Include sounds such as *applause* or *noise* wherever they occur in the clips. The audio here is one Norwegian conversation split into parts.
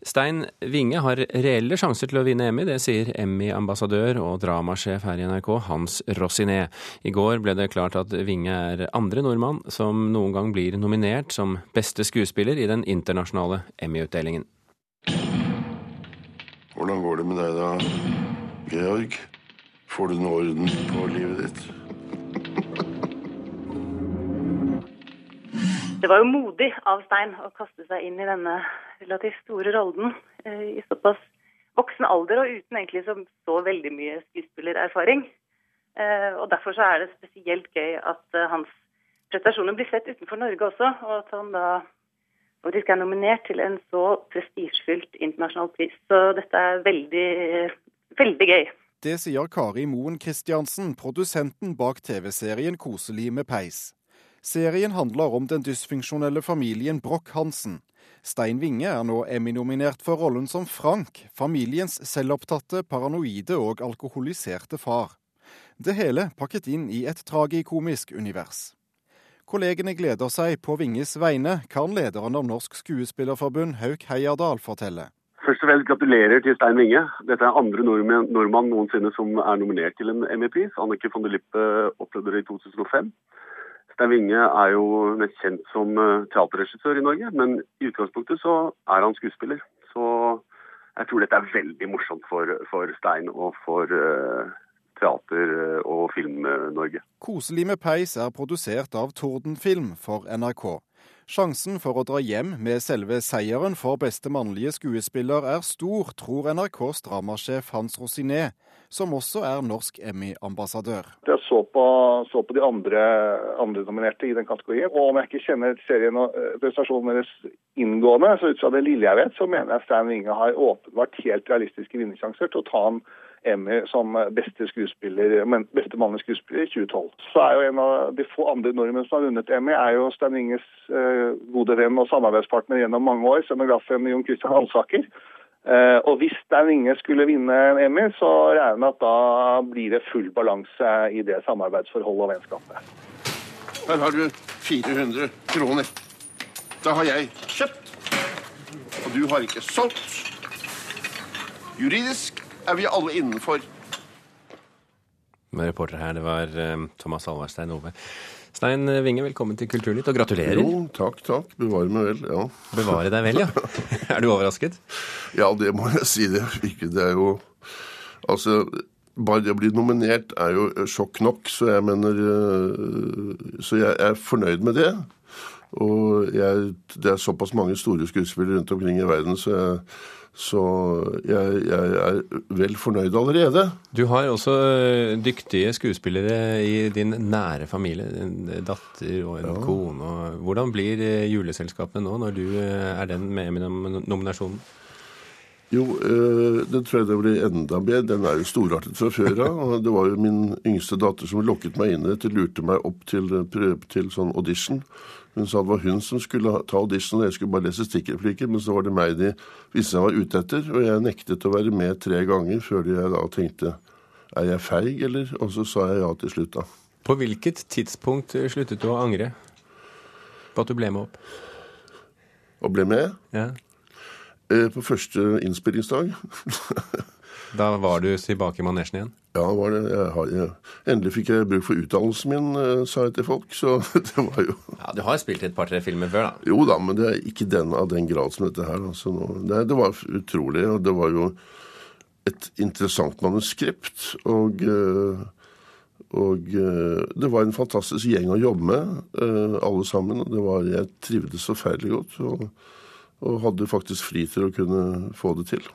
Stein Winge har reelle sjanser til å vinne Emmy, det sier Emmy-ambassadør og dramasjef her i NRK, Hans Rossiné. I går ble det klart at Winge er andre nordmann som noen gang blir nominert som beste skuespiller i den internasjonale Emmy-utdelingen. Hvordan går det med deg da, Georg? Får du nå orden på livet ditt? Det var jo modig av Stein å kaste seg inn i denne relativt store rollen eh, i såpass voksen alder og uten egentlig så, så veldig mye skuespillererfaring. Eh, og Derfor så er det spesielt gøy at eh, hans prestasjoner blir sett utenfor Norge også, og at han da faktisk er nominert til en så prestisjefylt internasjonal pris. Så dette er veldig, veldig gøy. Det sier Kari Moen Christiansen, produsenten bak TV-serien Koselig med peis. Serien handler om den dysfunksjonelle familien Broch-Hansen. Stein Winge er nå Emmy-nominert for rollen som Frank, familiens selvopptatte, paranoide og alkoholiserte far. Det hele pakket inn i et tragikomisk univers. Kollegene gleder seg på Winges vegne, kan lederen av Norsk Skuespillerforbund, Hauk Heierdal, fortelle. Først og fremst gratulerer til Stein Winge. Dette er andre nordmann noensinne som er nominert til en Emmy-pris. Annike von der Lippe opplevde det i 2005. Stein Winge er jo mest kjent som eh, teaterregissør i Norge, men i utgangspunktet så er han skuespiller. Så jeg tror dette er veldig morsomt for, for Stein og for uh, teater- eh, og Film-Norge. Koselig med peis er produsert av Tordenfilm for NRK. Sjansen for å dra hjem med selve seieren for beste mannlige skuespiller er stor, tror NRKs dramasjef Hans Rosiné, som også er norsk Emmy-ambassadør. Jeg så på, så på de andre, andre, nominerte i den kategorien, og om jeg ikke kjenner serien og eh, prestasjonen deres inngående, så ut fra det lille jeg vet, så mener jeg Stein Winge har åpenbart helt realistiske vinnersjanser til å ta en Emmy som beste, beste mannlige skuespiller i 2012. Så er jo En av de få andre nordmenn som har vunnet Emmy, er jo Stein Inges eh, gode venn og samarbeidspartner gjennom mange år, scenografen Jon Christian Halsaker. Eh, og Hvis Stein Inge skulle vinne en Emmy, så regner jeg med at da blir det full balanse i det samarbeidsforholdet og vennskapet. Her har du 400 kroner. Da har jeg kjøpt, og du har ikke solgt. Juridisk er vi alle innenfor. Med reporter her, det var eh, Thomas Alvarstein Ove. Stein Winge, velkommen til Kulturnytt, og gratulerer. Jo, takk, takk. Bevare meg vel, ja. Bevare deg vel, ja. *laughs* er du overrasket? Ja, det må jeg si. Det, ikke, det er jo Altså, bare det å bli nominert er jo sjokk nok, så jeg mener eh, Så jeg er fornøyd med det. Og jeg, det er såpass mange store skuespillere rundt omkring i verden, så jeg så jeg, jeg, er vel fornøyd allerede. Du har også eh, dyktige skuespillere i din nære familie. En datter og en ja. kone. Hvordan blir eh, juleselskapet nå, når du eh, er den med i nominasjonen? Jo, det tror jeg det blir enda bedre. Den er jo storartet fra før av. *laughs* Det var jo min yngste datter som lokket meg inn til, lurte meg opp til, til sånn audition. Hun sa det var hun som skulle ta audition, og jeg skulle bare lese stikkreplikker. Men så var det meg de visste jeg var ute etter, og jeg nektet å være med tre ganger før jeg da tenkte er jeg feig, eller? Og så sa jeg ja til slutt, da. På hvilket tidspunkt sluttet du å angre på at du ble med opp? Og ble med? Ja. Eh, på første innspillingsdag. *laughs* Da var du tilbake i manesjen igjen? Ja, var det. Jeg har, jeg, endelig fikk jeg bruk for utdannelsen min, eh, sa jeg til folk. Så *laughs* det var jo Ja, Du har spilt et par-tre filmer før, da? Jo da, men det er ikke den av den grad som dette her. Altså, det, det, var utrolig. Og det var jo et interessant manuskript. Og, eh, og eh, det var en fantastisk gjeng å jobbe med, alle sammen. og det var, Jeg trivdes forferdelig godt. Og, og hadde faktisk fri til å kunne få det til.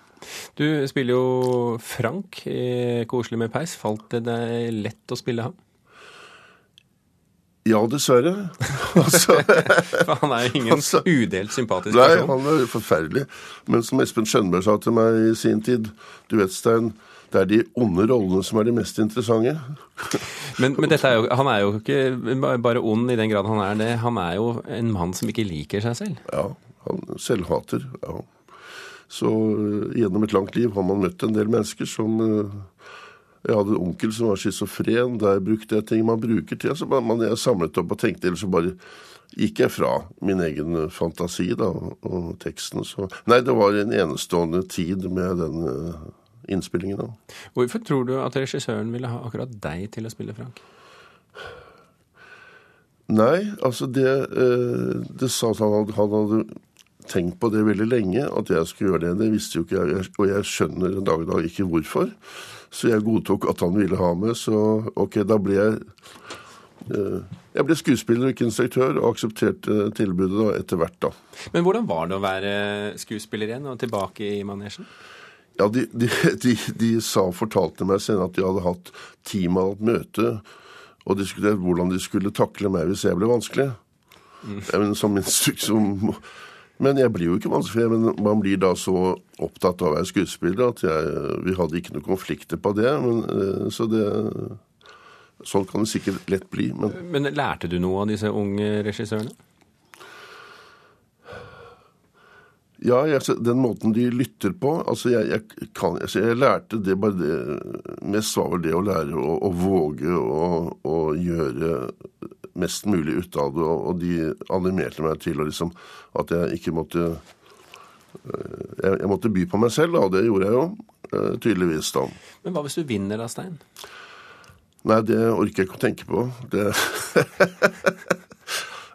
Du spiller jo Frank i Koselig med peis. Falt det deg lett å spille ham? Ja, dessverre. *laughs* altså, han er jo ingen altså, udelt sympatisk person. Nei, han er forferdelig. Men som Espen Skjønberg sa til meg i sin tid, du vet, Stein, det er de onde rollene som er de mest interessante. *laughs* men, men er jo, han er jo ikke bare ond i den grad han er det. Han er jo en mann som ikke liker seg selv. Ja, han selvhater. ja. Så uh, gjennom et langt liv har man møtt en del mennesker som uh, Jeg hadde en onkel som var schizofren. Der brukte jeg ting man bruker til. Så man, jeg samlet opp og tenkte, eller så bare gikk jeg fra min egen fantasi da, og teksten. Så nei, det var en enestående tid med den innspillingen. da. Hvorfor tror du at regissøren ville ha akkurat deg til å spille Frank? Nei, altså det, det sa at han hadde, han hadde tenkt på det veldig lenge, at jeg skulle gjøre det. Det visste jo ikke jeg, og jeg skjønner en dag i dag ikke hvorfor. Så jeg godtok at han ville ha meg, så ok, da ble jeg eh, Jeg ble skuespiller, ikke instruktør, og aksepterte tilbudet da, etter hvert, da. Men hvordan var det å være skuespiller igjen, og tilbake i manesjen? Ja, de, de, de, de sa, fortalte meg senere at de hadde hatt teamet et møte og diskutert hvordan de skulle takle meg hvis jeg ble vanskelig. Mm. Som instruksjon men jeg blir jo ikke vanskelig, men man blir da så opptatt av å være skuespiller at jeg, vi hadde ikke noen konflikter på det. Men, eh, så det Sånn kan det sikkert lett bli. Men, men lærte du noe av disse unge regissørene? Ja, jeg, den måten de lytter på altså jeg, jeg, kan, altså jeg lærte det bare det Mest var vel det å lære å, å våge å, å, gjøre mest mulig ut av det. Og, de animerte meg til liksom, at jeg ikke måtte eh, jeg, jeg, måtte by på meg selv, og det gjorde jeg jo eh, tydeligvis da. Men hva hvis du vinner da, Stein? Nei, det orker jeg ikke å tenke på. Det *laughs*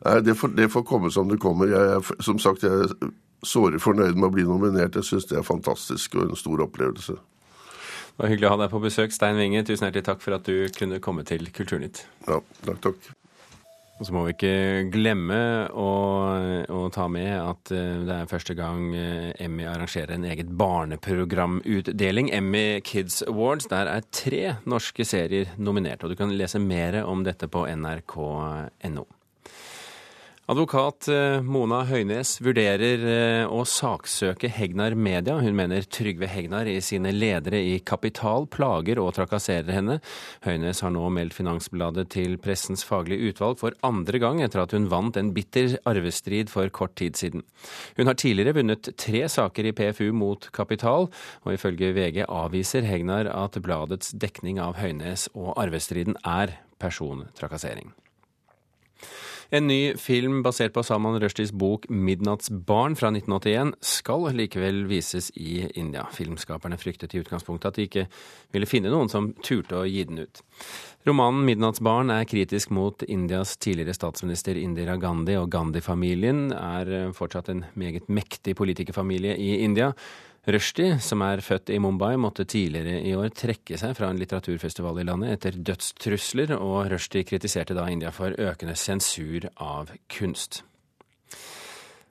Nei, det får, det får, komme som det kommer. Jeg er, som sagt, jeg er såre fornøyd med å bli nominert. Jeg syns det er fantastisk og en stor opplevelse. Det var hyggelig å ha deg på besøk, Stein Winge. Tusen hjertelig takk for at du kunne komme til Kulturnytt. Ja, takk, takk. Og så må vi ikke glemme å, å, ta med at eh, det er første gang eh, Emmy arrangerer en eget barneprogramutdeling. Emmy Kids Awards. Der er tre norske serier nominert. Og du kan lese mer om dette på nrk.no. Advokat eh, Mona Høines vurderer eh, å saksøke Hegnar Media. Hun mener Trygve Hegnar i sine ledere i Kapital plager og trakasserer henne. Høines har nå meldt Finansbladet til Pressens faglige utvalg for andre gang etter at hun vant en bitter arvestrid for kort tid siden. Hun har tidligere vunnet tre saker i PFU mot Kapital, og ifølge VG avviser Hegnar at bladets dekning av Høines og arvestriden er persontrakassering. En ny film basert på Salman Rushdies bok 'Midnattsbarn' fra 1981 skal likevel vises i India. Filmskaperne fryktet i utgangspunktet at de ikke ville finne noen som turte å gi den ut. Romanen 'Midnattsbarn' er kritisk mot Indias tidligere statsminister Indira Gandhi, og Gandhi-familien er fortsatt en meget mektig politikerfamilie i India. Rushdie, som er født i Mumbai, måtte tidligere i år trekke seg fra en litteraturfestival i landet etter dødstrusler, og Rushdie kritiserte da India for økende sensur av kunst.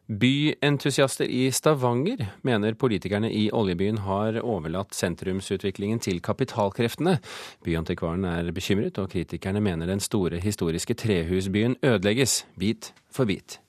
Byentusiaster i Stavanger mener politikerne i oljebyen har overlatt sentrumsutviklingen til kapitalkreftene. Byantikvaren er bekymret, og kritikerne mener den store historiske trehusbyen ødelegges bit for bit.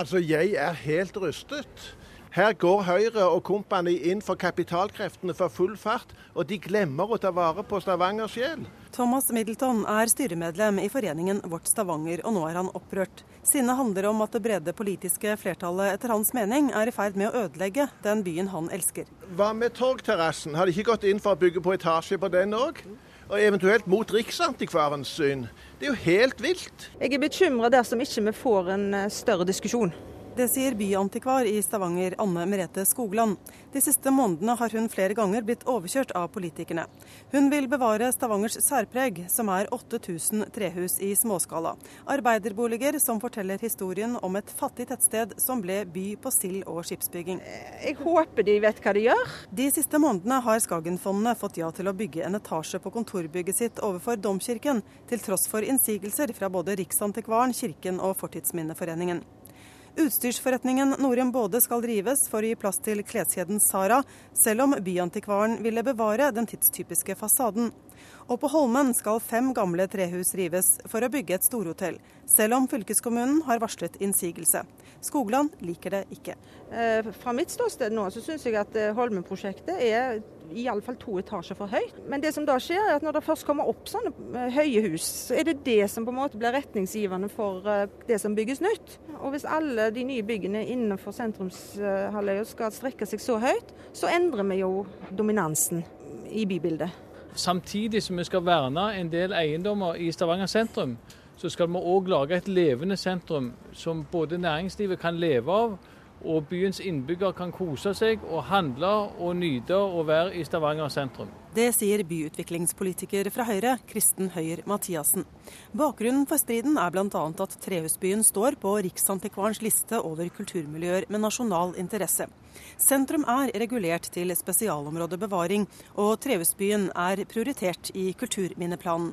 Altså, jeg er helt rystet. Her går Høyre og kompani inn for kapitalkreftene for full fart, og de glemmer å ta vare på Stavangers sjel. Thomas Middleton er styremedlem i foreningen Vårt Stavanger, og nå er han opprørt. Sinnet handler om at det brede politiske flertallet etter hans mening er i ferd med å ødelegge den byen han elsker. Hva med Torgterrassen? Har de ikke gått inn for å bygge på etasje på den òg? Og eventuelt mot Riksantikvarens syn. Det er jo helt vilt. Jeg er bekymra dersom ikke vi får en eh, større diskusjon. Det sier byantikvar i Stavanger, Anne Merete Skogland. De siste månedene har hun flere ganger blitt overkjørt av politikerne. Hun vil bevare Stavangers særpreg, som er 8000 trehus i småskala. Arbeiderboliger som forteller historien om et fattig tettsted som ble by på sild- og skipsbygging. Jeg håper de vet hva de gjør. De siste månedene har Skagenfondene fått ja til å bygge en etasje på kontorbygget sitt overfor Domkirken, til tross for innsigelser fra både Riksantikvaren, Kirken og Fortidsminneforeningen. Utstyrsforretningen Norem Både skal drives for å gi plass til kleskjeden Sara, selv om byantikvaren ville bevare den tidstypiske fasaden. Og på Holmen skal fem gamle trehus rives for å bygge et storhotell, selv om fylkeskommunen har varslet innsigelse. Skogland liker det ikke. Eh, fra mitt ståsted nå så syns jeg at eh, Holmen-prosjektet er iallfall to etasjer for høyt. Men det som da skjer, er at når det først kommer opp sånne eh, høye hus, så er det det som på en måte blir retningsgivende for eh, det som bygges nytt. Og hvis alle de nye byggene innenfor sentrumshalvøya skal strekke seg så høyt, så endrer vi jo dominansen i bybildet. samtidig som vi skal verne en del eiendommer i Stavanger sentrum, så skal vi òg lage et levende sentrum som både næringslivet kan leve av, og byens innbyggere kan kose seg og handle og nyte å være i Stavanger sentrum. Det sier byutviklingspolitiker fra Høyre, Kristen Høyer Mathiassen. Bakgrunnen for striden er bl.a. at Trehusbyen står på Riksantikvarens liste over kulturmiljøer med nasjonal interesse. Sentrum er regulert til spesialområdebevaring, og Trehusbyen er prioritert i kulturminneplanen.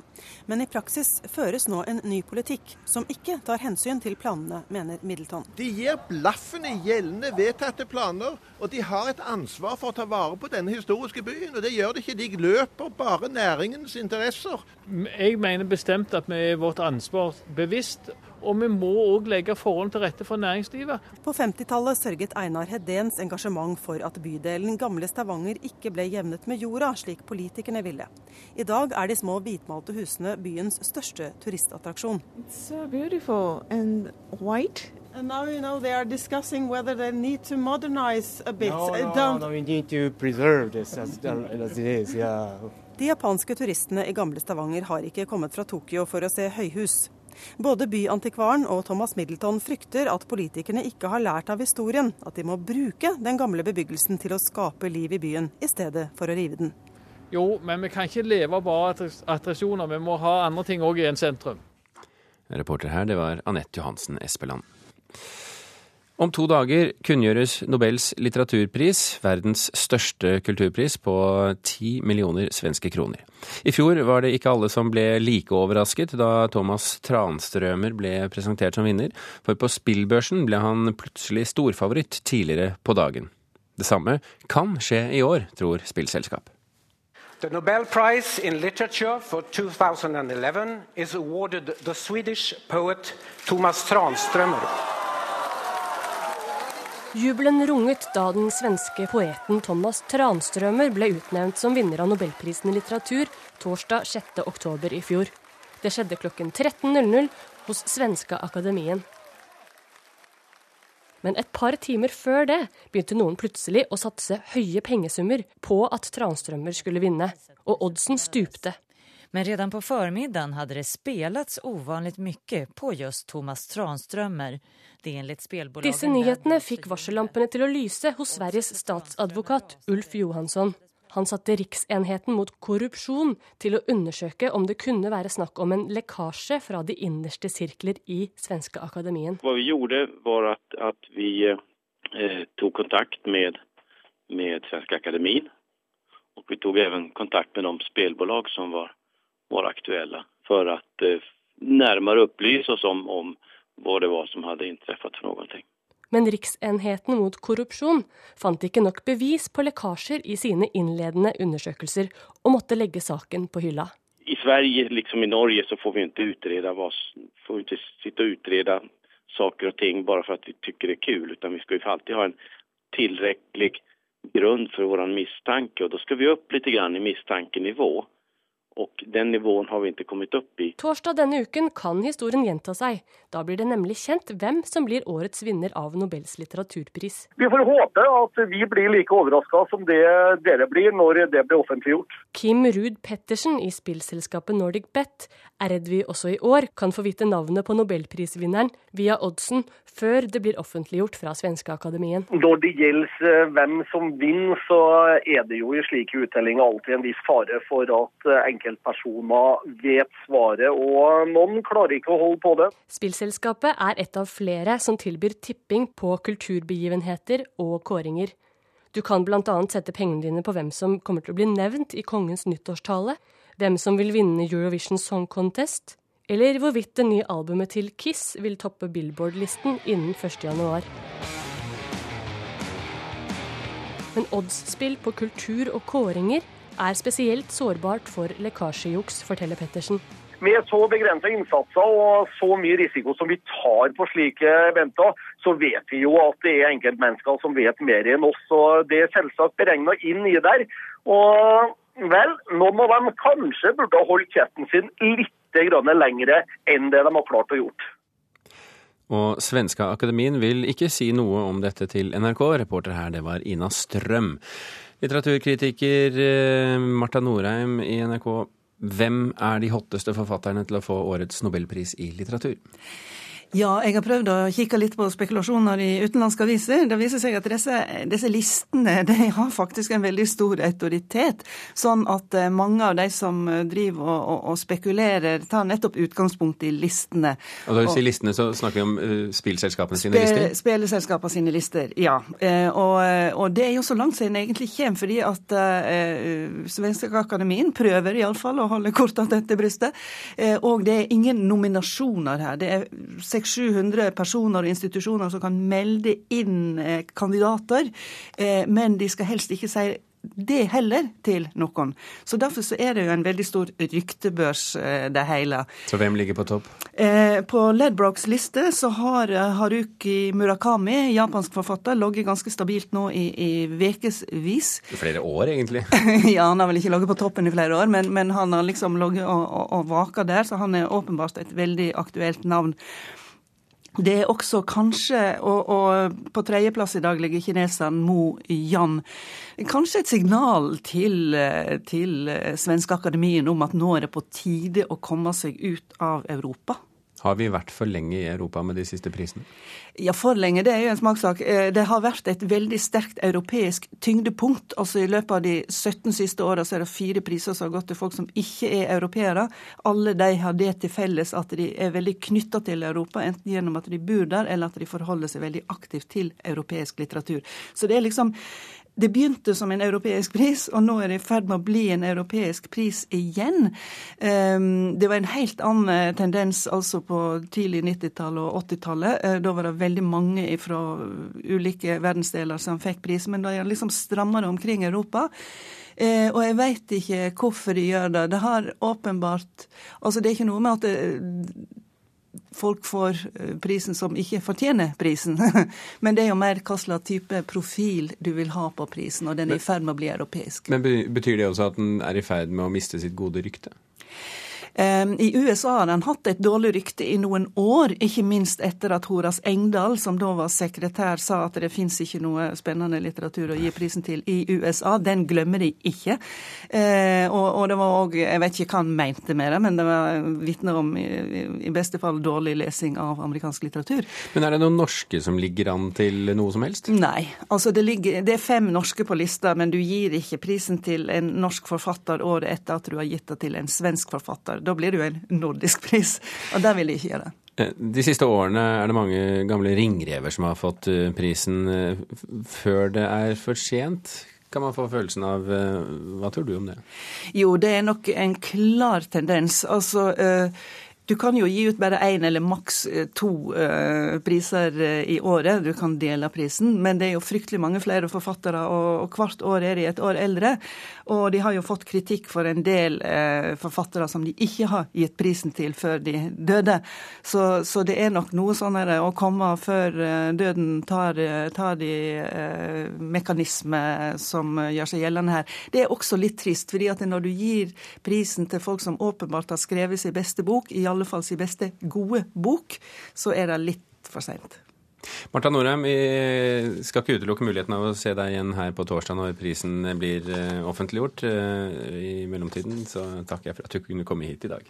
Men i praksis føres nå en ny politikk som ikke tar hensyn til planene, mener Middleton. De gir blaffen i gjeldende vedtatte planer, og de har et ansvar for å ta vare på denne historiske byen. og Det gjør de ikke. De løper bare næringens interesser. Jeg mener bestemt at vi er vårt ansvar bevisst. Og vi må òg legge forholdene til rette for næringslivet. På 50-tallet sørget Einar Hedéns engasjement for at bydelen Gamle Stavanger ikke ble jevnet med jorda, slik politikerne ville. I dag er de små hvitmalte husene byens største turistattraksjon. So beautiful and white. And now you know they are discussing whether they need to modernize a bit. No, no, no, we need to preserve this as, as it is. Yeah. De japanske turistene i gamle Stavanger har ikke kommet fra Tokyo for å se høyhus. Både byantikvaren og Thomas Middleton frykter at politikerne ikke har lært av historien, at de må bruke den gamle bebyggelsen til å skape liv i byen, i stedet for å rive den. Jo, men vi kan ikke leve av bare attraksjoner, vi må ha andre ting òg i en sentrum. Reporter her, det var Anette Johansen Espeland. Om to dager kunngjøres Nobels litteraturpris, verdens største kulturpris, på ti millioner svenske kroner. I fjor var det ikke alle som ble like overrasket da Thomas Tranströmer ble presentert som vinner, for på spillbørsen ble han plutselig storfavoritt tidligere på dagen. Det samme kan skje i år, tror spillselskap. The Nobel Prize in Literature for 2011 is awarded the Swedish poet Thomas Tranströmer. Jubelen runget da den svenske poeten Thomas Tranströmer ble utnevnt som vinner av Nobelprisen i litteratur torsdag 6.10 i fjor. Det skjedde klokken 13.00 hos Svenska Akademien. Men et par timer før det begynte noen plutselig å satse høye pengesummer på at Tranströmer skulle vinne, og oddsen stupte. Men redan på förmiddagen hade det spelats ovanligt mycket på just Thomas Tranströmer. Disse nyhetene fikk varsellampene til å lyse hos Sveriges statsadvokat Ulf Johansson. Han satte Riksenheten mot korrupsjon til å undersøke om det kunne være snakk om en lekkasje fra de innerste sirkler i Svenske Akademien. Hva vi gjorde, var at, at vi eh, tok kontakt med, med Svenska Akademien. Og vi tok også kontakt med de spelbolag som var, var aktuelle, for att eh, nærmere upplysa oss om, om hva det var som hadde inträffat for noe. Men Riksenheten mot korrupsjon fant ikke nok bevis på lekkasjer i sine innledende undersøkelser, og måtte legge saken på hylla. I Sverige, liksom i Norge, så får vi ikke utrede, får vi ikke sitte og utrede saker og ting bare for at vi syns det er kul, utan Vi skal jo alltid ha en tilrekkelig grunn for vår mistanke, og da skal vi opp litt i mistankenivå. Og den nivåen har vi ikke kommet opp i. Torsdag denne uken kan historien gjenta seg. Da blir det nemlig kjent hvem som blir årets vinner av Nobels litteraturpris. Vi får håpe at vi blir like overraska som det dere blir når det blir offentliggjort. Kim Ruud Pettersen i spillselskapet Nordic Bet er redd vi også i år kan få vite navnet på nobelprisvinneren via oddsen før det blir offentliggjort fra Svenskeakademien. Når det gjelder eh, hvem som vinner, så er det jo i slike uttellinger alltid en viss fare for at enkelte enkeltpersoner vet svaret, og noen klarer ikke å holde på det. Spillselskapet er et av flere som tilbyr tipping på kulturbegivenheter og kåringer. Du kan bl.a. sette pengene dine på hvem som kommer til å bli nevnt i kongens nyttårstale, hvem som vil vinne Eurovision Song Contest, eller hvorvidt det nye albumet til Kiss vil toppe Billboard-listen innen 1.1. Men oddsspill på kultur og kåringer er spesielt sårbart for lekkasjejuks, forteller Pettersen. Med så begrensa innsatser og så mye risiko som vi tar på slike eventer, så vet vi jo at det er enkeltmennesker som vet mer enn oss. og Det er selvsagt beregna inn i der. Og vel, noen av dem kanskje burde ha holdt kjeften sin litt lengre enn det de har klart å gjort. Og Svenska Akademien vil ikke si noe om dette til NRK. Reporter her, det var Ina Strøm. Litteraturkritiker eh, Marta Norheim i NRK. Hvem er de hotteste forfatterne til å få årets nobelpris i litteratur? Ja, jeg har prøvd å kikke litt på spekulasjoner i utenlandske aviser. Det viser seg at disse, disse listene *laughs* de har faktisk en veldig stor autoritet. Sånn at eh, mange av de som driver og, og, og spekulerer, tar nettopp utgangspunkt i listene. Og da du sier listene, så snakker vi om uh, spillselskapene sine lister? Spillselskapene sine lister, ja. Uh, og, det er jo så langt siden egentlig kommer, fordi at uh, Svenske Akademien prøver iallfall å holde kortene til brystet. Uh, og det er ingen nominasjoner her. Det er 600-700 personer og institusjoner som kan melde inn eh, kandidater, eh, men de skal helst ikke si det heller til noen. Så Derfor så er det jo en veldig stor ryktebørs, eh, det hele. Så hvem ligger på topp? på Ledbrokes liste så har Haruki Murakami, japansk forfatter, ligget ganske stabilt nå i, i ukevis. Flere år, egentlig? *laughs* ja, han har vel ikke ligget på toppen i flere år, men, men han har liksom ligget og, og, og vaka der, så han er åpenbart et veldig aktuelt navn. Det er også kanskje, og, og på tredjeplass i dag ligger kineseren Mo Yan, kanskje et signal til, til Svenske Akademien om at nå er det på tide å komme seg ut av Europa. Har vi vært for lenge i Europa med de siste prisene? Ja, for lenge. Det er jo en smakssak. Eh, det har vært et veldig sterkt europeisk tyngdepunkt. Altså I løpet av de 17 siste åra er det fire priser som har gått til folk som ikke er europeere. Alle de har det til felles at de er veldig knytta til Europa, enten gjennom at de bor der, eller at de forholder seg veldig aktivt til europeisk litteratur. Så det er liksom det begynte som en europeisk pris, og nå er det i ferd med å bli en europeisk pris igjen. Ehm, det var en helt annen tendens altså på tidlig 90-tallet og 80-tallet. Eh, da var det veldig mange fra ulike verdensdeler som fikk pris, men da er det liksom stramma det omkring Europa. Eh, og jeg veit ikke hvorfor de gjør det. Det har åpenbart Altså, det er ikke noe med at folk får eh, prisen som ikke fortjener prisen. *laughs* Men det er jo mer hva slags type profil du vil ha på prisen, og den er i ferd med å bli europeisk. Men Betyr det også at den er i ferd med å miste sitt gode rykte? I USA har han hatt et dårlig rykte i noen år, ikke minst etter at Horas Engdahl, som da var sekretær, sa at det fins ikke noe spennende litteratur å gi prisen til i USA. Den glemmer de ikke. Eh, og, det var òg Jeg vet ikke hva han mente med det, men det var vitner om i, i, beste fall dårlig lesing av amerikansk litteratur. Men er det noen norske som ligger an til noe som helst? Nei. Altså det, ligger, det er fem norske på lista, men du gir ikke prisen til en norsk forfatter året etter at du har gitt det til en svensk forfatter. Da blir det jo en nordisk pris, og der vil de ikke gjøre det. Eh, de siste årene er det mange gamle ringrever som har fått eh, prisen eh, før det er for sent. Kan man få følelsen av Hva tror du om det? Jo, det er nok en klar tendens. Altså, du kan jo gi ut bare én eller maks eh, to uh, priser uh, i året. Du kan dele prisen, men det er jo fryktelig mange flere forfattere, og, hvert år er de et år eldre. Og de har jo fått kritikk for en del forfattere som de ikke har gitt prisen til før de døde. Så, så det er nok noe sånn å komme før døden tar, tar de mekanismer som gjør seg gjeldende her. Det er også litt trist, fordi at når du gir prisen til folk som åpenbart har skrevet sin beste bok, i alle alle fall sin beste gode bok, så er det litt for seint. Marta Norheim, vi skal ikke utelukke muligheten av å se deg igjen her på torsdag når prisen blir eh, offentliggjort. Eh, I mellomtiden så takker jeg for at du kunne komme hit i dag.